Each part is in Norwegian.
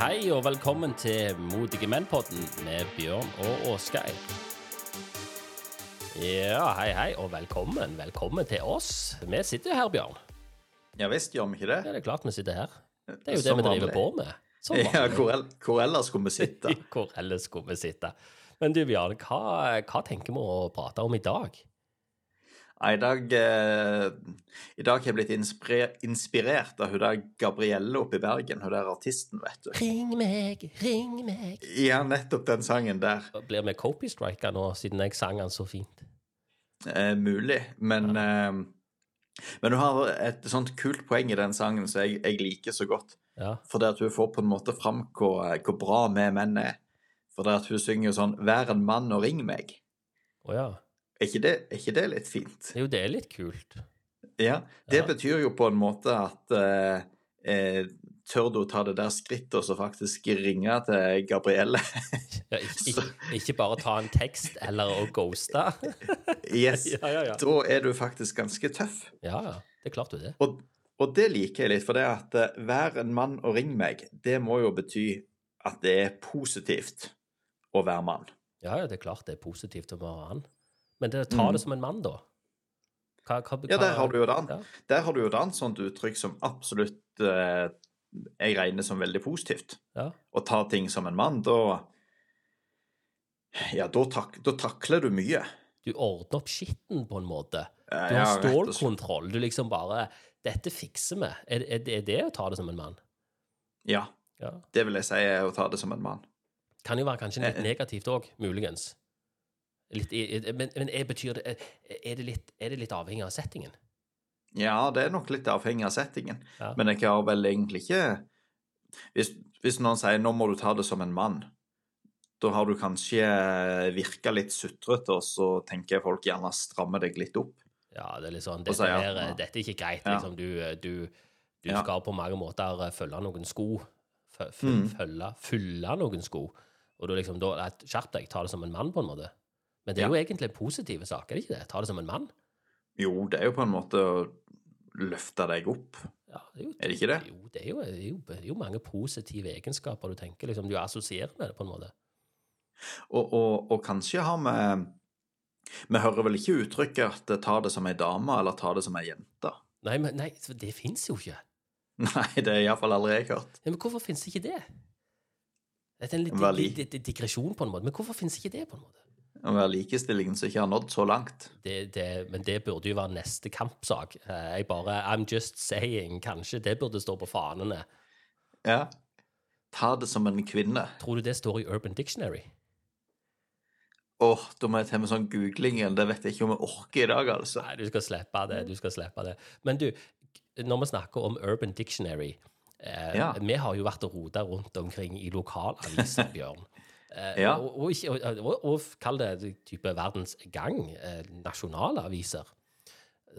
Hei og velkommen til Modige menn-podden med Bjørn og Åsgeir. Ja, hei, hei, og velkommen. Velkommen til oss. Vi sitter jo her, Bjørn. Ja visst, gjør vi ikke det? Ja, det er klart vi sitter her. Det er jo det vi driver vanlig. på med. Som Ja, vanlig. hvor, el- hvor ellers skulle vi sitte? Hvor ellers skulle vi sitte? Men du, Bjørn, hva, hva tenker vi å prate om i dag? I dag, eh, I dag har jeg blitt inspirert, inspirert av hun der Gabrielle oppe i Bergen, hun der artisten, vet du. Ring meg, ring meg. Ja, nettopp den sangen der. Blir vi copystriker nå, siden jeg sang den så fint? Eh, mulig, men eh, Men hun har et sånt kult poeng i den sangen som jeg, jeg liker så godt. Ja. For det at hun får på en måte fram hvor, hvor bra vi menn er. For det at hun synger sånn 'Vær en mann og ring meg'. Å ja. Er ikke det, er ikke det litt fint? Jo, det er litt kult. Ja, det Ja. betyr jo på en måte at eh, eh, Tør du å ta det der skrittet og så faktisk ringe til Gabrielle? Ja, ikke, ikke, bare ta en tekst eller å ghoste. yes. Ja, ja, ja. Da er du faktisk ganske tøff. Ja, ja. Det klarte klart du det. Og, og det liker jeg litt, for det at eh, vær en mann og ring meg, det må jo bety at det er positivt å være mann. Ja, ja, det er klart det er positivt å være han. Men det, ta det som en mann, da. Hva, hva, hva, Ja, der har du jo annet, Ja. der har du jo et annet sånt uttrykk som absolutt eh, jeg regner som veldig positivt. Ja. Å ta ting som en mann, da Ja, da, tak, da takler du mye. Du ordner opp skitten på en måte. Du har stålkontroll. Du liksom bare Dette fikser vi. Er, er, det- er det å ta det som en mann? Ja, Ja. det vil jeg si er å ta det som en mann. Kan jo være kanskje litt Eh, negativt òg, muligens. Litt, men men er, betyr det, er, det litt, er det litt avhengig av settingen? Ja, det er nok litt avhengig av settingen, Ja. men jeg har vel egentlig ikke hvis, hvis noen sier 'nå må du ta det som en mann', da har du kanskje virka litt sutrete, og så tenker folk gjerne strammer deg litt opp. Ja, det er litt sånn Dette, så, ja, er, dette er ikke greit. Ja. Liksom. Du, du, du skal på mange måter følge noen sko. Fø- fø- Mm. Følge, noen sko. Og da liksom, da, Skjerp deg, ta det som en mann, på en måte. Men det er Ja. jo egentlig en positiv sak, er det ikke det? Ta det som en mann. Jo, det er jo på en måte å løfte deg opp. Ja, det er, jo, Er det ikke det? Jo, det er jo, det er jo, det er jo mange positive egenskaper du tenker, liksom, du assosierer med det, på en måte. Og, og, og kanskje har vi Vi hører vel ikke uttrykket at 'ta det som ei dame' eller 'ta det som ei jente'? Nei, men nei, det fins jo ikke. Nei, det er iallfall aldri jeg hørt. Ja, men hvorfor fins ikke det? Det er en litt Hva li- di- di- digresjon, på en måte. Men hvorfor fins ikke det, på en måte? Å være likestillingen som ikke har nådd så langt. det, det, men det burde jo være neste kampsak. Eh, Jeg bare I'm just saying. Kanskje det burde stå på fanene. Ja. Ta det som en kvinne. Tror du det står i Urban Dictionary? Åh, da må jeg til med sånn googlingen. Det vet jeg ikke om jeg orker i dag, altså. Nei, du skal slippe det. du skal slippe det. Men du, når vi snakker om Urban Dictionary eh, Ja. Vi har jo vært og rota rundt omkring i lokalaviser, Bjørn. Eh, Ja. og, og, og, og, og kall det type Verdens Gang, eh, nasjonale aviser.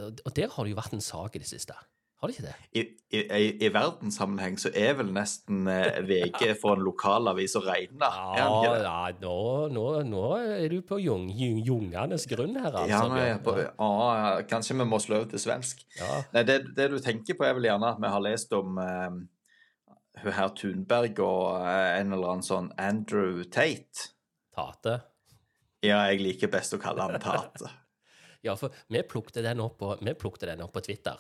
Og der har det jo vært en sak i det siste. Har det ikke det? I, i, i, verdenssammenheng så er vel nesten eh, VG for en lokalavis å regne. Ja, ja nå, nå, nå er du på jung, jungenes grunn her, altså. Ja, nei, på, å, kanskje vi må slå over til svensk. Ja. Nei, det, det du tenker på er vel gjerne at vi har lest om eh, hun her Thunberg og eh, en eller annen sånn Andrew Tate. Tate. Ja, jeg liker best å kalle han Tate. Ja, for vi plukte den opp på, den opp på Twitter.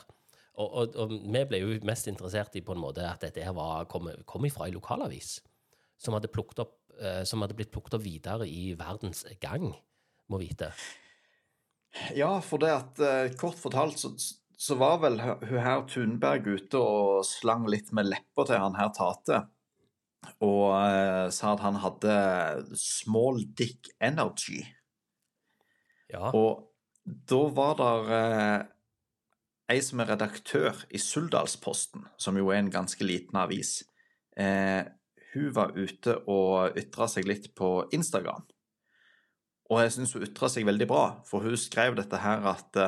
Og, og, og vi ble jo mest interessert i på en måte at dette her var, kom, kom ifra en lokalavis som hadde, opp, eh, som hadde blitt plukket opp videre i Verdens Gang, må vite. Ja, for det at eh, kort fortalt så, så var vel hun her Thunberg ute og slang litt med leppa til han her Tate. Og uh, sa at han hadde small dick energy. Ja, Og da var der uh, ei som er redaktør i Suldalsposten, som jo er en ganske liten avis. Uh, hun var ute og ytra seg litt på Instagram. Og jeg syns hun ytra seg veldig bra, for hun skrev dette her at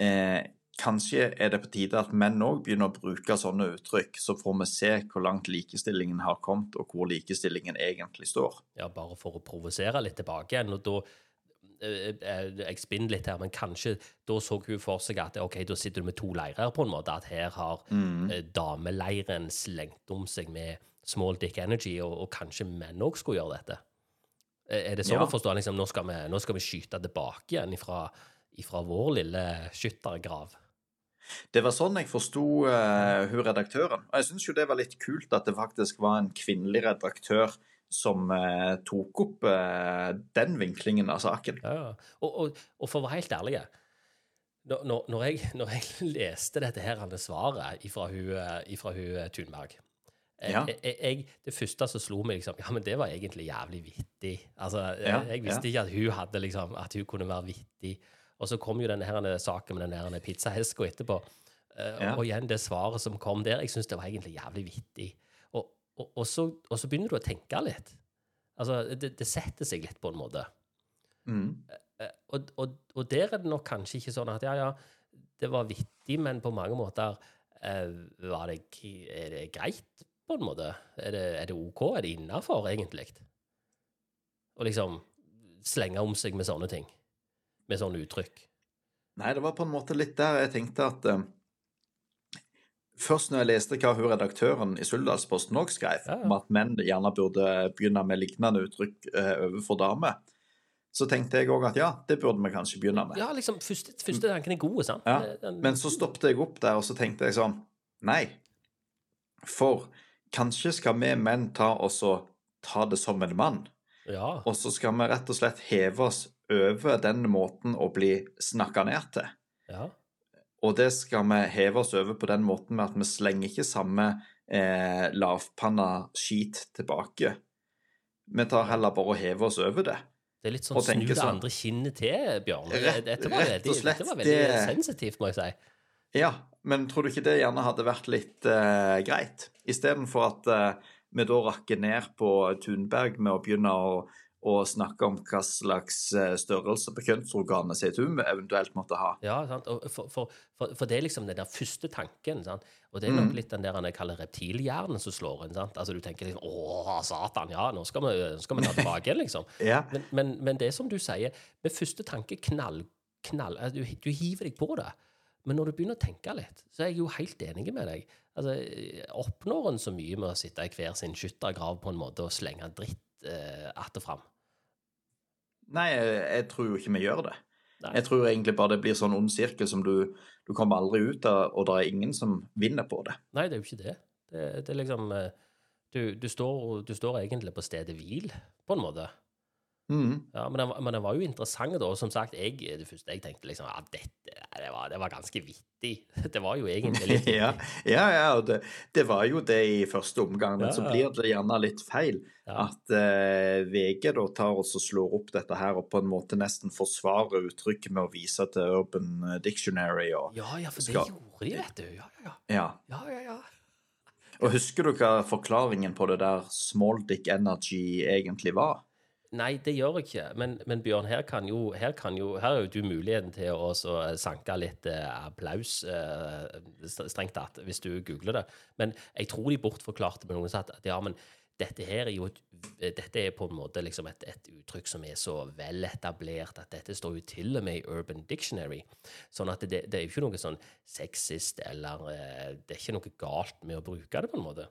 eh, kanskje er det på tide at menn òg begynner å bruke sånne uttrykk, så får vi se hvor langt likestillingen har kommet, og hvor likestillingen egentlig står. ja, bare for å provosere litt tilbake igjen. Og da eh, eh, Jeg spinner litt her, men kanskje da så hun for seg at ok, da sitter du med to leirer, på en måte. At her har mm. dameleiren slengt om seg med small dick energy, og, og kanskje menn òg skulle gjøre dette. Er det sånn Ja. å forstå? Liksom, nå, skal vi, nå skal vi skyte tilbake igjen ifra, ifra vår lille skyttergrav. Det var sånn jeg forsto uh, hun redaktøren. Og jeg syns jo det var litt kult at det faktisk var en kvinnelig redaktør som uh, tok opp uh, den vinklingen av saken. Ja, og, og, og for å være helt ærlig når, når, jeg, når jeg leste dette her svaret ifra hun, ifra hun Thunberg Ja. jeg, jeg, Det første som slo meg, liksom Ja, men det var egentlig jævlig vittig. Altså, jeg, Ja, jeg visste ikke at hun hadde liksom At hun kunne være vittig. Og så kom jo denne her saken med den pizzaheska etterpå. Uh, Ja. Og igjen det svaret som kom der, jeg syns det var egentlig jævlig vittig. Og, og, og, så, og så begynner du å tenke litt. Altså, det, det setter seg litt på en måte. Mm. Eh, Og, og, der er det nok kanskje ikke sånn at ja, ja, det var vittig, men på mange måter eh, var det, er det greit, på en måte? Er det, er det OK? Er det innafor, egentlig? Å liksom slenge om seg med sånne ting? Med sånne uttrykk? Nei, det var på en måte litt der jeg tenkte at eh, Først når jeg leste hva hun redaktøren i Suldalsposten òg skrev, Ja, ja. om at menn gjerne burde begynne med lignende uttrykk eh, overfor damer, så tenkte jeg òg at ja, det burde vi kanskje begynne med. Ja, liksom, første, første tanken er god, sant? Ja, Men så stoppet jeg opp der, og så tenkte jeg sånn Nei. For kanskje skal vi menn ta ta det som en mann, ja. og så skal vi rett og slett heve oss over den måten å bli snakka ned til. ja. Og det skal vi heve oss over på den måten med at vi slenger ikke samme eh, lavpanna skit tilbake. Vi tar heller bare og hever oss over det. Det er litt sånn snu det sånn- andre kinnet til, Bjørn. Rett- dette var rett og veldig, slett, dette var veldig det- sensitivt, må jeg si. Ja, men tror du ikke det gjerne hadde vært litt uh, greit? Istedenfor at uh, vi da rakker ned på Thunberg med å begynne å, å snakke om hva slags eh, størrelse på kjønnsorganet sitt hun eventuelt måtte ha. Ja, sant? Og for, for, for, for det er liksom den der første tanken. Sant? Og det er nok Mm. litt den der han kaller reptilhjernen som slår inn. Sant? Altså Du tenker liksom Å, satan, ja, nå skal vi, nå skal vi ta tilbake igjen, liksom. Ja, Men, men, men det er som du sier, med første tanke knall, knall altså, du, du hiver deg på det. Men når du begynner å tenke litt, så er jeg jo helt enig med deg. Altså, Oppnår en så mye med å sitte i hver sin skyttergrav på en måte og slenge dritt eh, att og fram? Nei, jeg, jeg tror jo ikke vi gjør det. Nei. Jeg tror egentlig bare det blir sånn ond sirkel som du, du kommer aldri ut av, og det er ingen som vinner på det. Nei, det er jo ikke det. Det, det er liksom eh, du, du, står, du står egentlig på stedet hvil, på en måte. Mhm. Ja, men den, men den var jo interessant, da. Og som sagt, jeg, det første jeg tenkte liksom Ja, dette det var, det var ganske vittig. Det var jo egentlig litt. Ja, ja, ja og det, det var jo det i første omgang, men Ja, så blir det gjerne litt feil. At uh, VG da tar oss og slår opp dette her og på en måte nesten forsvarer uttrykket med å vise til Urban Dictionary og Ja, ja, for det Skal- gjorde de, vet du. Ja, ja, ja. Ja. ja, ja, ja. Og husker du hva forklaringen på det der small dick energy egentlig var? Nei, det gjør jeg ikke. Men, men Bjørn, her kan jo Her, kan jo, her er jo du muligheten til å også sanke litt eh, applaus, eh, strengt tatt, hvis du googler det. Men jeg tror de bortforklarte med noen som at ja, men dette her er jo et, dette er på en måte liksom et, et uttrykk som er så vel etablert at dette står jo til og med i Urban Dictionary. Sånn at det, det er jo ikke noe sånn sexist eller eh, Det er ikke noe galt med å bruke det, på en måte.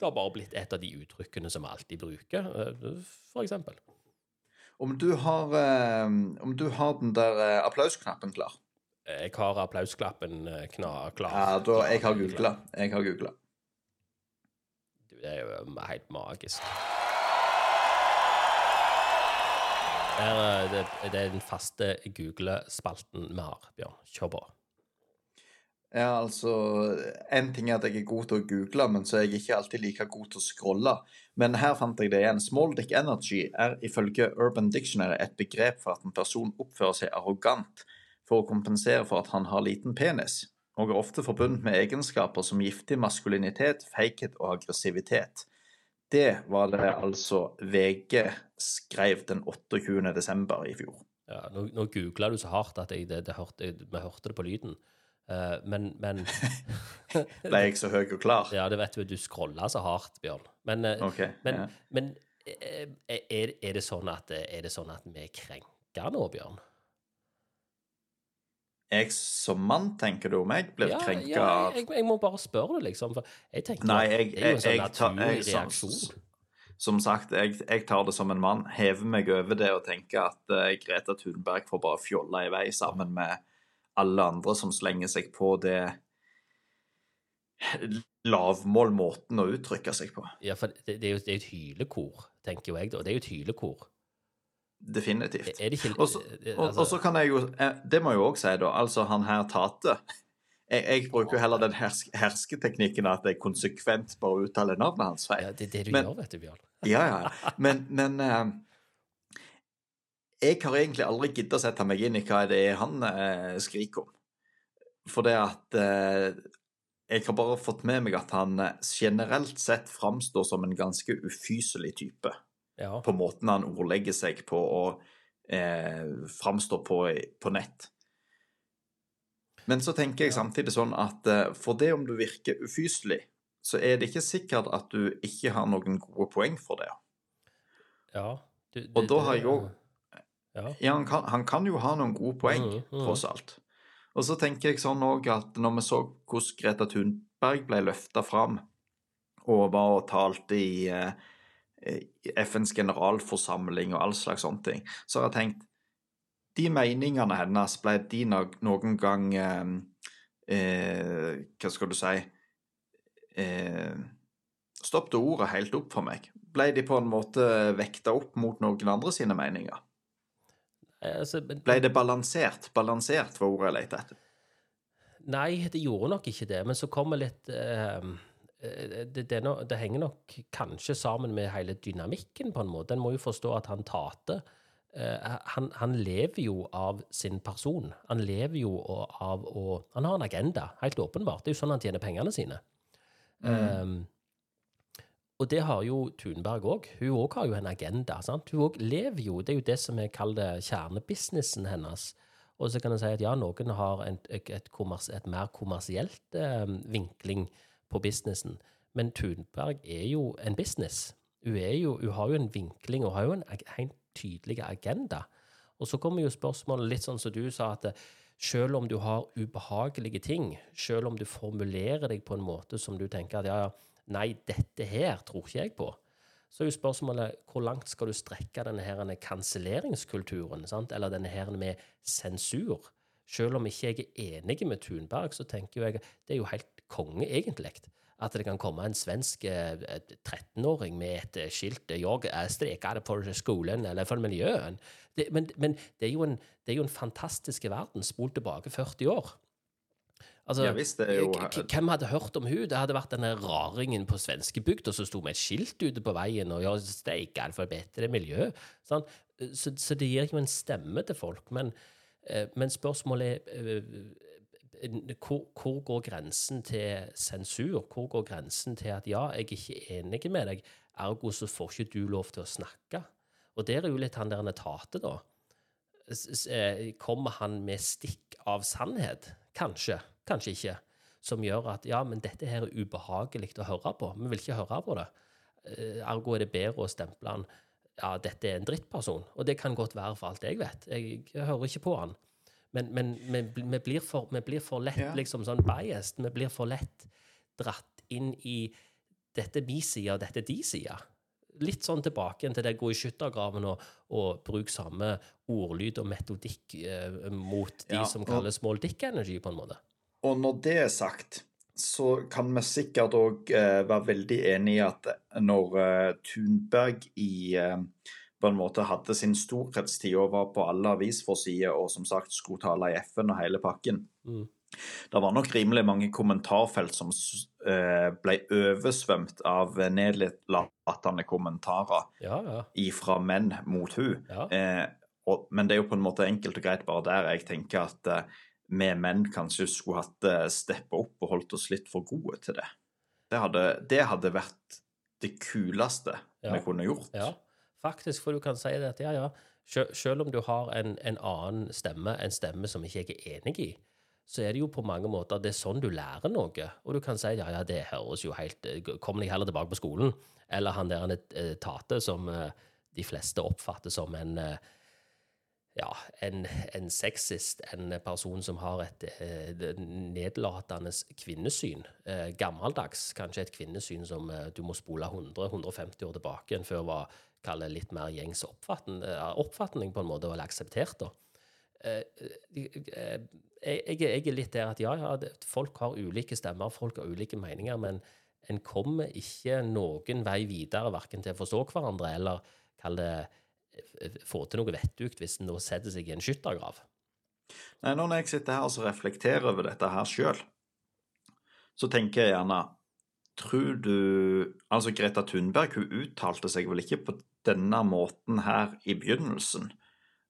Det har bare blitt et av de uttrykkene som vi alltid bruker, eh, for eksempel. Om du har, eh, om du har den der eh, applausknappen klar? Jeg har applausklappen klar. Ja, da, jeg har googla. Jeg har googla. Det er jo helt magisk. Det er den faste google-spalten vi har, Bjørn. Kjør på. Ja, altså En ting er at jeg er god til å google, men så er jeg ikke alltid like god til å scrolle. Men her fant jeg det igjen. Small dick energy er ifølge Urban Dictionary et begrep for at en person oppfører seg arrogant for å kompensere for at han har liten penis, og er ofte forbundet med egenskaper som giftig maskulinitet, feighet og aggressivitet. Det var det altså VG skrev den 28. desember i fjor. Ja, nå, nå googla du så hardt at jeg, det, det hørte, vi hørte det på lyden. Eh, men, men Ble jeg så høy og klar? Ja, det vet du, du scrolla så hardt, Bjørn. Men, eh, Ok. men, ja. men eh, er, er det sånn at, er det sånn at vi krenker krenka nå, Bjørn? Jeg som mann, tenker du om jeg blir Ja, krenka ja, av jeg, jeg må bare spørre det, liksom. For jeg tenker Nei, jeg, det er jo en sånn naturlig jeg som, reaksjon. som sagt, jeg, jeg tar det som en mann. Hever meg over det og tenker at uh, Greta Thunberg får bare fjolle i vei sammen med alle andre som slenger seg på det lavmål-måten å uttrykke seg på. Ja, for det, det er jo det er jo et hylekor, tenker jo jeg da. Det er jo et hylekor. Definitivt. Det ikke Og så- eh, Og, og så kan jeg jo eh, Det må jeg jo òg si, da. Altså, han her Tate jeg, jeg bruker jo heller den hersk, hersketeknikken at jeg konsekvent bare uttaler navnet hans feil. ja, Det er det du Men- gjør, vet du, Bjørn. Ja, ja. Men, men eh, jeg har egentlig aldri giddet å sette meg inn i hva det er han eh, skriker om. For det at eh, Jeg har bare fått med meg at han eh, generelt sett framstår som en ganske ufyselig type. Ja. På måten han ordlegger seg på og eh, framstår på, på nett. Men så tenker jeg samtidig sånn at eh, for det om du virker ufyselig, så er det ikke sikkert at du ikke har noen gode poeng for det. ja. Du, Og da har jeg jo Ja. Ja, han kan, han kan jo ha noen gode poeng, mm, mm. tross alt. Og så tenker jeg sånn òg at når vi så hvordan Greta Thunberg ble løfta fram, og var og talte i, eh, FNs generalforsamling og all slags sånne ting, så har jeg tenkt De meningene hennes, ble de no- noen gang eh, eh, Hva skal du si eh, Stoppet ordet helt opp for meg. Ble de på en måte vekta opp mot noen andre sine meninger? Altså, men- Ble det balansert? Balansert var ordet jeg lette etter. Nei, det gjorde nok ikke det. Men så kommer litt eh, eh, det, det, no, det henger nok kanskje sammen med hele dynamikken, på en måte. En må jo forstå at han Tate eh, han, han lever jo av sin person. Han lever jo av å Han har en agenda, helt åpenbart. Det er jo sånn han tjener pengene sine. Um, og det har jo Thunberg òg. Hun òg har jo en agenda. sant? Hun òg lever jo, det er jo det som jeg kaller kjernebusinessen hennes. Og så kan en si at ja, noen har en, et, et, et mer kommersielt eh, vinkling på businessen. Men Thunberg er jo en business. Hun, jo, hun har jo en vinkling og har jo en helt tydelig agenda. Og så kommer jo spørsmålet litt sånn som du sa, at eh, selv om du har ubehagelige ting, selv om du formulerer deg på en måte som du tenker at ja, ja, nei, dette her tror ikke jeg på, så er jo spørsmålet hvor langt skal du strekke denne her kanselleringskulturen, eller denne her med sensur? Selv om ikke jeg er enig med Thunberg, så tenker jeg jeg det er jo helt konge, egentlig. At det kan komme en svensk eh, 13-åring med et eh, skilt 'Jeg streker det for skolen eller for miljøet'. Men men det, er en, det er jo en fantastisk verden, spolt tilbake 40 år. Altså, Ja visst, det er jo Hvem hadde hørt om hun? Det hadde vært denne raringen på svenskebygda som sto med et skilt ute på veien og ja, steiker for bedre miljø. Sånn? Så, så det gir jo en stemme til folk. Men, eh, men spørsmålet er eh, hvor, hvor går grensen til sensur? Hvor går grensen til at ja, jeg er ikke enig med deg, ergo så får ikke du lov til å snakke? Og der er jo litt han der Tate, da. Eh, Kommer han med stikk av sannhet? Kanskje, kanskje ikke. Som gjør at ja, men dette her er ubehagelig å høre på. Vi vil ikke høre på det. Eh, Ergo er det bedre å stemple han ja, dette er en drittperson. Og det kan godt være for alt jeg vet. Jeg, hører ikke på han. Men, men vi, vi, blir for, vi blir for lett Ja. liksom sånn biased. Vi blir for lett dratt inn i dette vi side dette de side. Litt sånn tilbake til det gå i skyttergraven og, og bruke samme ordlyd og metodikk eh, mot de Ja, som kalles small dick energy, på en måte. Og når det er sagt, så kan vi sikkert òg eh, være veldig enig i at når eh, Thunberg i eh, på en måte hadde sin storhetstid og var på alle avisforsider og som sagt skulle tale i FN og hele pakken Mm. Det var nok rimelig mange kommentarfelt som eh, ble oversvømt av nedlatende kommentarer Ja, ja. ifra menn mot hun. ja. Men det er jo på en måte enkelt og greit bare der jeg tenker at vi menn kanskje skulle hatt uh, steppa opp og holdt oss litt for gode til det. Det hadde, det hadde vært det kuleste Ja. vi kunne gjort. Ja, faktisk, for du kan si det at ja, ja, selv om du har en, en annen stemme, en stemme som ikke jeg er enig i, så er det jo på mange måter det er sånn du lærer noe. Og du kan si ja, ja, det høres jo helt eh, Kom deg heller tilbake på skolen. Eller han der er eh, Tate, som eh, de fleste oppfatter som en eh, ja, en, en sexist, en person som har et eh, nedlatende kvinnesyn. Eh, gammeldags, kanskje et kvinnesyn som eh, du må spole 100-150 år tilbake enn før var kalle litt mer gjengs eh, oppfatning på en måte, eller akseptert. da. Eh, jeg, jeg, er litt der at ja, ja, folk har ulike stemmer, folk har ulike meninger, men en kommer ikke noen vei videre, verken til å forstå hverandre eller kall det få til noe vettugt hvis en nå setter seg i en skyttergrav. Nei, Når jeg sitter her og reflekterer over dette her sjøl, så tenker jeg gjerne Tror du Altså, Greta Thunberg hun uttalte seg vel ikke på denne måten her i begynnelsen,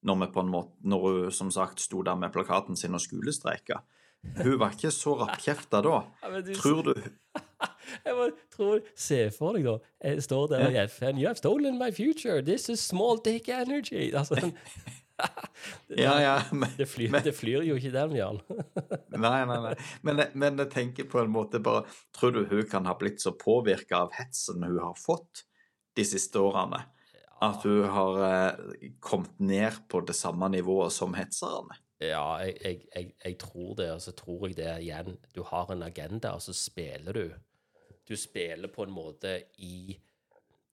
når, vi på en måte, når hun som sagt sto der med plakaten sin og skulestreika. Hun var ikke så rappkjefta da. Ja, du... Tror du Jeg bare tror Se for deg, da. Jeg står der i FN. You have stolen my future. This is small dick energy. Altså, det, ja, ja, men, det, flyr, men, det, flyr, jo ikke den, Jan. nei, nei, nei. Men, men, jeg tenker på en måte bare Tror du hun kan ha blitt så påvirka av hetsen hun har fått de siste årene? At hun har eh, kommet ned på det samme nivået som hetserne? Ja, jeg, jeg, jeg, jeg, tror det, og så tror jeg det igjen. Du har en agenda, og så spiller du du spiller på en måte i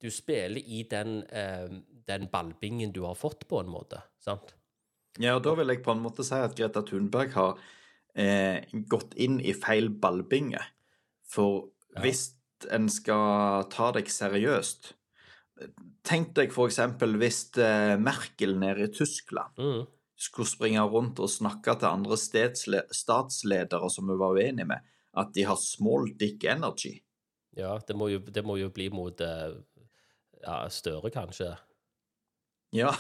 Du spiller i den, eh, den ballbingen du har fått, på en måte. sant? Ja, og da vil jeg på en måte si at Greta Thunberg har eh, gått inn i feil ballbinge. For ja. hvis en skal ta deg seriøst Tenk deg f.eks. hvis eh, Merkel nede i Tyskland mm. Skulle springe rundt og snakke til andre statsledere som hun var uenig med, at de har small dick energy. Ja, det må jo, det må jo bli mot uh, ja, Støre, kanskje. Ja.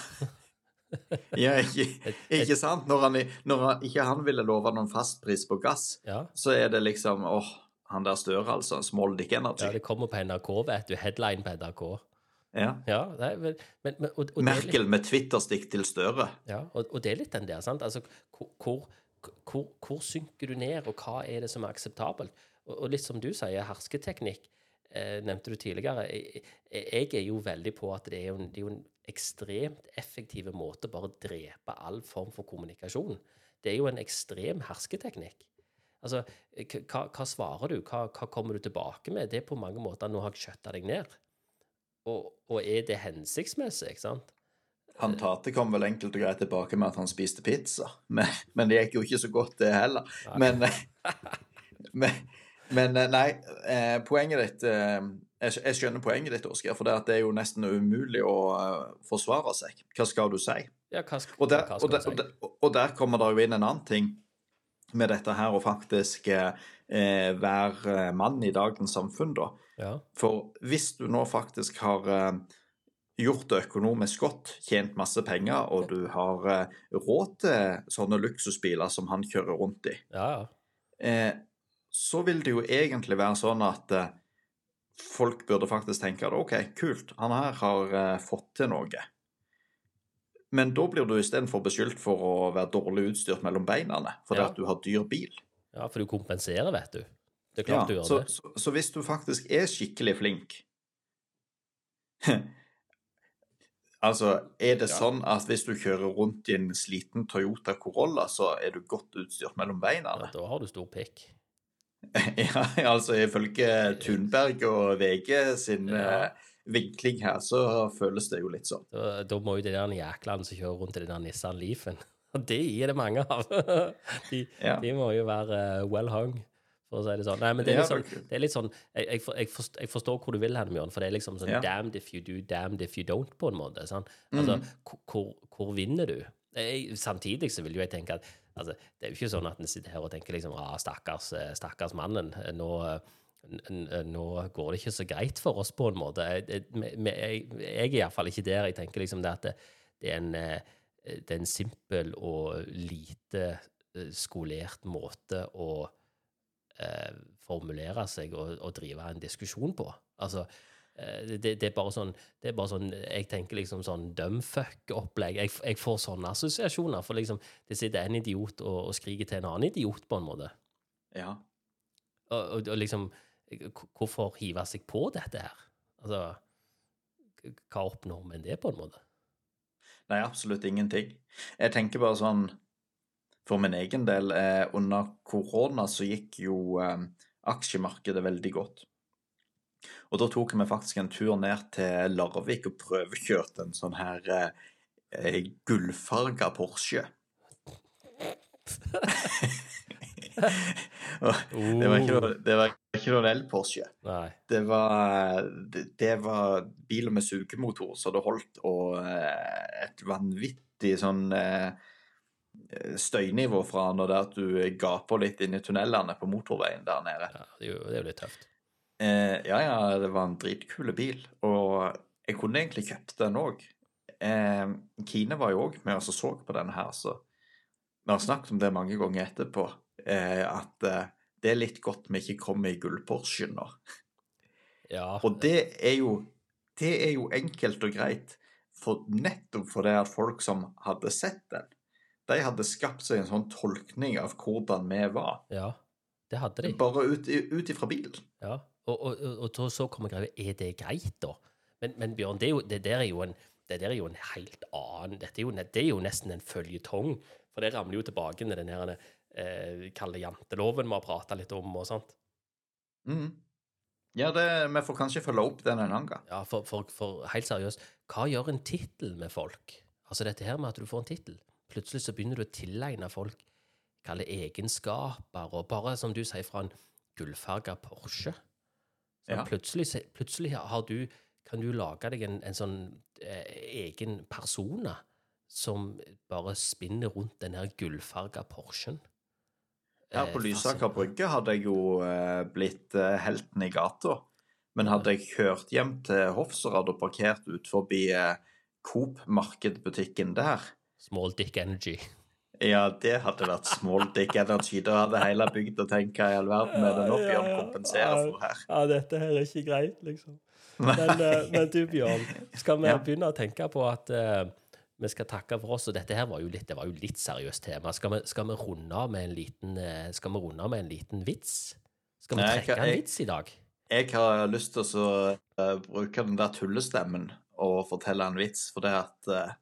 ja, ikke, ikke sant? Når, han, når han, ikke han ville love noen fastpris på gass, ja. så er det liksom åh, han der Støre, altså. Small dick energy. Ja, det kommer på NRK, vet du. Headline på NRK. Ja. ja nei, men, men, og, og Merkel litt, med Twitter-stikk til Støre. Ja, og, og, det er litt den der, sant. Altså, hvor, hvor, hvor synker du ned, og hva er det som er akseptabelt? Og, litt som du sier, hersketeknikk eh, nevnte du tidligere. Jeg, jeg, er jo veldig på at det er jo, det er jo en ekstremt effektiv måte bare å drepe all form for kommunikasjon. Det er jo en ekstrem hersketeknikk. Altså, hva, hva svarer du? Hva, hva, kommer du tilbake med? Det er på mange måter Nå har jeg skjøtta deg ned. Og, og, er det hensiktsmessig? ikke sant? Han Tate kom vel enkelt og greit tilbake med at han spiste pizza, men, men det gikk jo ikke så godt, det heller. Men, men, men eh, nei, eh, poenget ditt eh, jeg, skjønner poenget ditt, Oskar, for det, er jo nesten umulig å forsvare seg. Hva skal du si? Ja, hva, skal, og, der, hva skal og, der? Og, og, der kommer det jo inn en annen ting med dette her å faktisk eh, være mann i dagens samfunn, da. Ja. For hvis du nå faktisk har eh, gjort det økonomisk godt, tjent masse penger, og du har eh, råd til sånne luksusbiler som han kjører rundt i, ja, ja så vil det jo egentlig være sånn at eh, folk burde faktisk tenke at OK, kult, han her har eh, fått til noe. Men da blir du istedenfor beskyldt for å være dårlig utstyrt mellom beina fordi ja. at du har dyr bil. Ja, for du kompenserer, vet du. Det er klart ja, du gjør så, det. Så, så, hvis du faktisk er skikkelig flink Altså, er det ja. sånn at hvis du kjører rundt i en sliten Toyota Corolla, så er du godt utstyrt mellom beina? Ja, da har du stor pikk. Ja, altså ifølge Thunberg og VG sin ja. uh, vinkling her, så føles det jo litt sånn. Da, da må jo det der jæklene som kjører rundt i den der Nissan Leafen De er det mange av. De, ja. de må jo være uh, well hung, for å si det sånn. Nei, men det er litt sånn, det er litt sånn jeg, jeg, jeg, forstår, jeg, forstår, hvor du vil hen, Bjørn, for det er liksom sånn damned if you do, damned if you don't, på en måte. Sånn. Altså, mm. hvor, hvor, vinner du? samtidig så vil jo jeg tenke at Altså, det er jo ikke sånn at en sitter her og tenker liksom ah, stakkars, eh, stakkars mannen. Nå, nå, går det ikke så greit for oss, på en måte. Jeg, jeg, jeg er iallfall ikke der. Jeg tenker liksom det at det, det, er en, eh, det er en simpel og lite eh, skolert måte å eh, formulere seg og, og, drive en diskusjon på. Altså, Eh, det, det, er bare sånn det er bare sånn, Jeg tenker liksom sånn dumfuck-opplegg. Jeg, jeg, får sånne assosiasjoner. For liksom, det sitter en idiot og, og, skriker til en annen idiot, på en måte. Ja. Og, og, og liksom Hvorfor hive seg på dette her? Altså Hva oppnår vi med det, på en måte? Nei, absolutt ingenting. Jeg tenker bare sånn For min egen del, eh, under korona så gikk jo eh, aksjemarkedet veldig godt. Og da tok vi faktisk en tur ned til Larvik og prøvekjørte en sånn her eh, gullfarga Porsche. det var ikke noe, det var ikke noen el-Porsche. Det var, det, det var biler med sugemotor, så det holdt, og eh, et vanvittig sånn eh, støynivå fra når det er at du gaper litt inn i tunnelene på motorveien der nede. Ja, det er jo, det er jo litt tøft. Eh, ja, ja, det var en dritkule bil, og jeg kunne egentlig kjøpt den òg. Eh, Kine var jo òg med oss og så på den her, så vi har snakket om det mange ganger etterpå, eh, at det er litt godt vi ikke kommer i gullporsjen nå. Ja, Og det er jo det er jo enkelt og greit, for nettopp fordi at folk som hadde sett den, de hadde skapt seg en sånn tolkning av hvordan vi var, ja, det hadde de. bare ut, ut ifra bilen. Ja, og, og, og, og så- kommer greia Er det greit, da? Men, men Bjørn, det, jo, det der er en det der er jo en helt annen Dette er jo, det er jo nesten en føljetong. For det ramler jo tilbake til den her eh, kalde janteloven vi har prata litt om og sånt. Mm. Ja, det, vi får kanskje følge opp den en annen gang. Ja, for, for, for helt seriøst, hva gjør en tittel med folk? Altså dette her med at du får en tittel. Plutselig så begynner du å tilegne folk kalle egenskaper, og bare som du sier, fra en gullfarga Porsche. Så Ja. plutselig, plutselig har du, kan du lage deg en, en sånn eh, egen persona som bare spinner rundt den her gullfarga Porschen. Her på Eh, Lysaker brygge hadde jeg jo eh, blitt eh, helten i gata. Men hadde jeg kjørt hjem til Hofsrad og parkert ut forbi Coop-markedbutikken der, Small dick energy. ja, det hadde vært small dick energy. Da hadde hele bygda tenkt hva i all verden er det nå Bjørn kompenserer for her? Ja, dette her er ikke greit, liksom. Men, men du, Bjørn, skal vi Ja. begynne å tenke på at vi skal takke for oss? Og dette her var jo litt, det var jo litt seriøst tema. Skal vi, skal vi runde av med en liten, eh, skal vi runde av med en liten vits? Skal vi Nei, trekke jeg- en vits i dag? Jeg har lyst til å uh, bruke den der tullestemmen og fortelle en vits, for det at uh,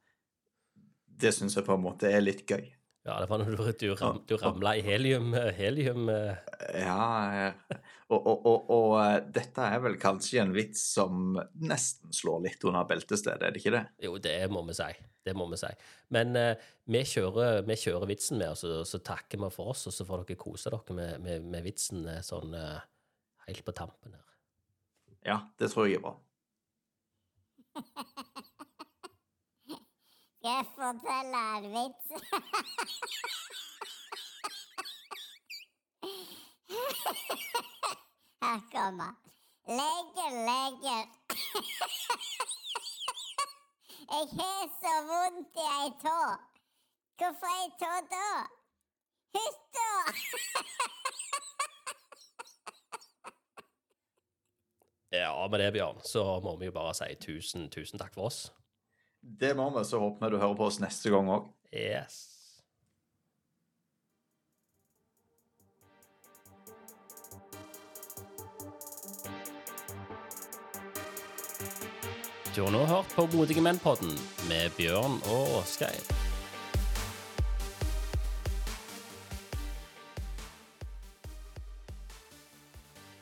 Det syns jeg på en måte er litt gøy. Ja, det var når du, du, ram, du ramla i helium, eh, helium eh, Ja, og, og, og, og eh, dette er vel kanskje en vits som nesten slår litt under beltestedet, er det ikke det? Jo, det må vi si. Det må vi si. Men uh, vi, kjører, vi kjører vitsen med og så takker vi for oss, og så får dere kose dere med, med, med vitsen sånn uh, helt på tampen her. Ja, det tror jeg er bra. Jeg fortelle en vits? Her kommer. Legen, legen. Jeg har så vondt i ei tå. Hvorfor ei tå da? Hytta! Ja, med det, Bjørn, så må vi jo bare si tusen, tusen takk for oss. Det må vi, så håper vi du hører på oss neste gang òg. Yes. Du har nå hørt på Modige menn-podden med Bjørn og Åsgeir.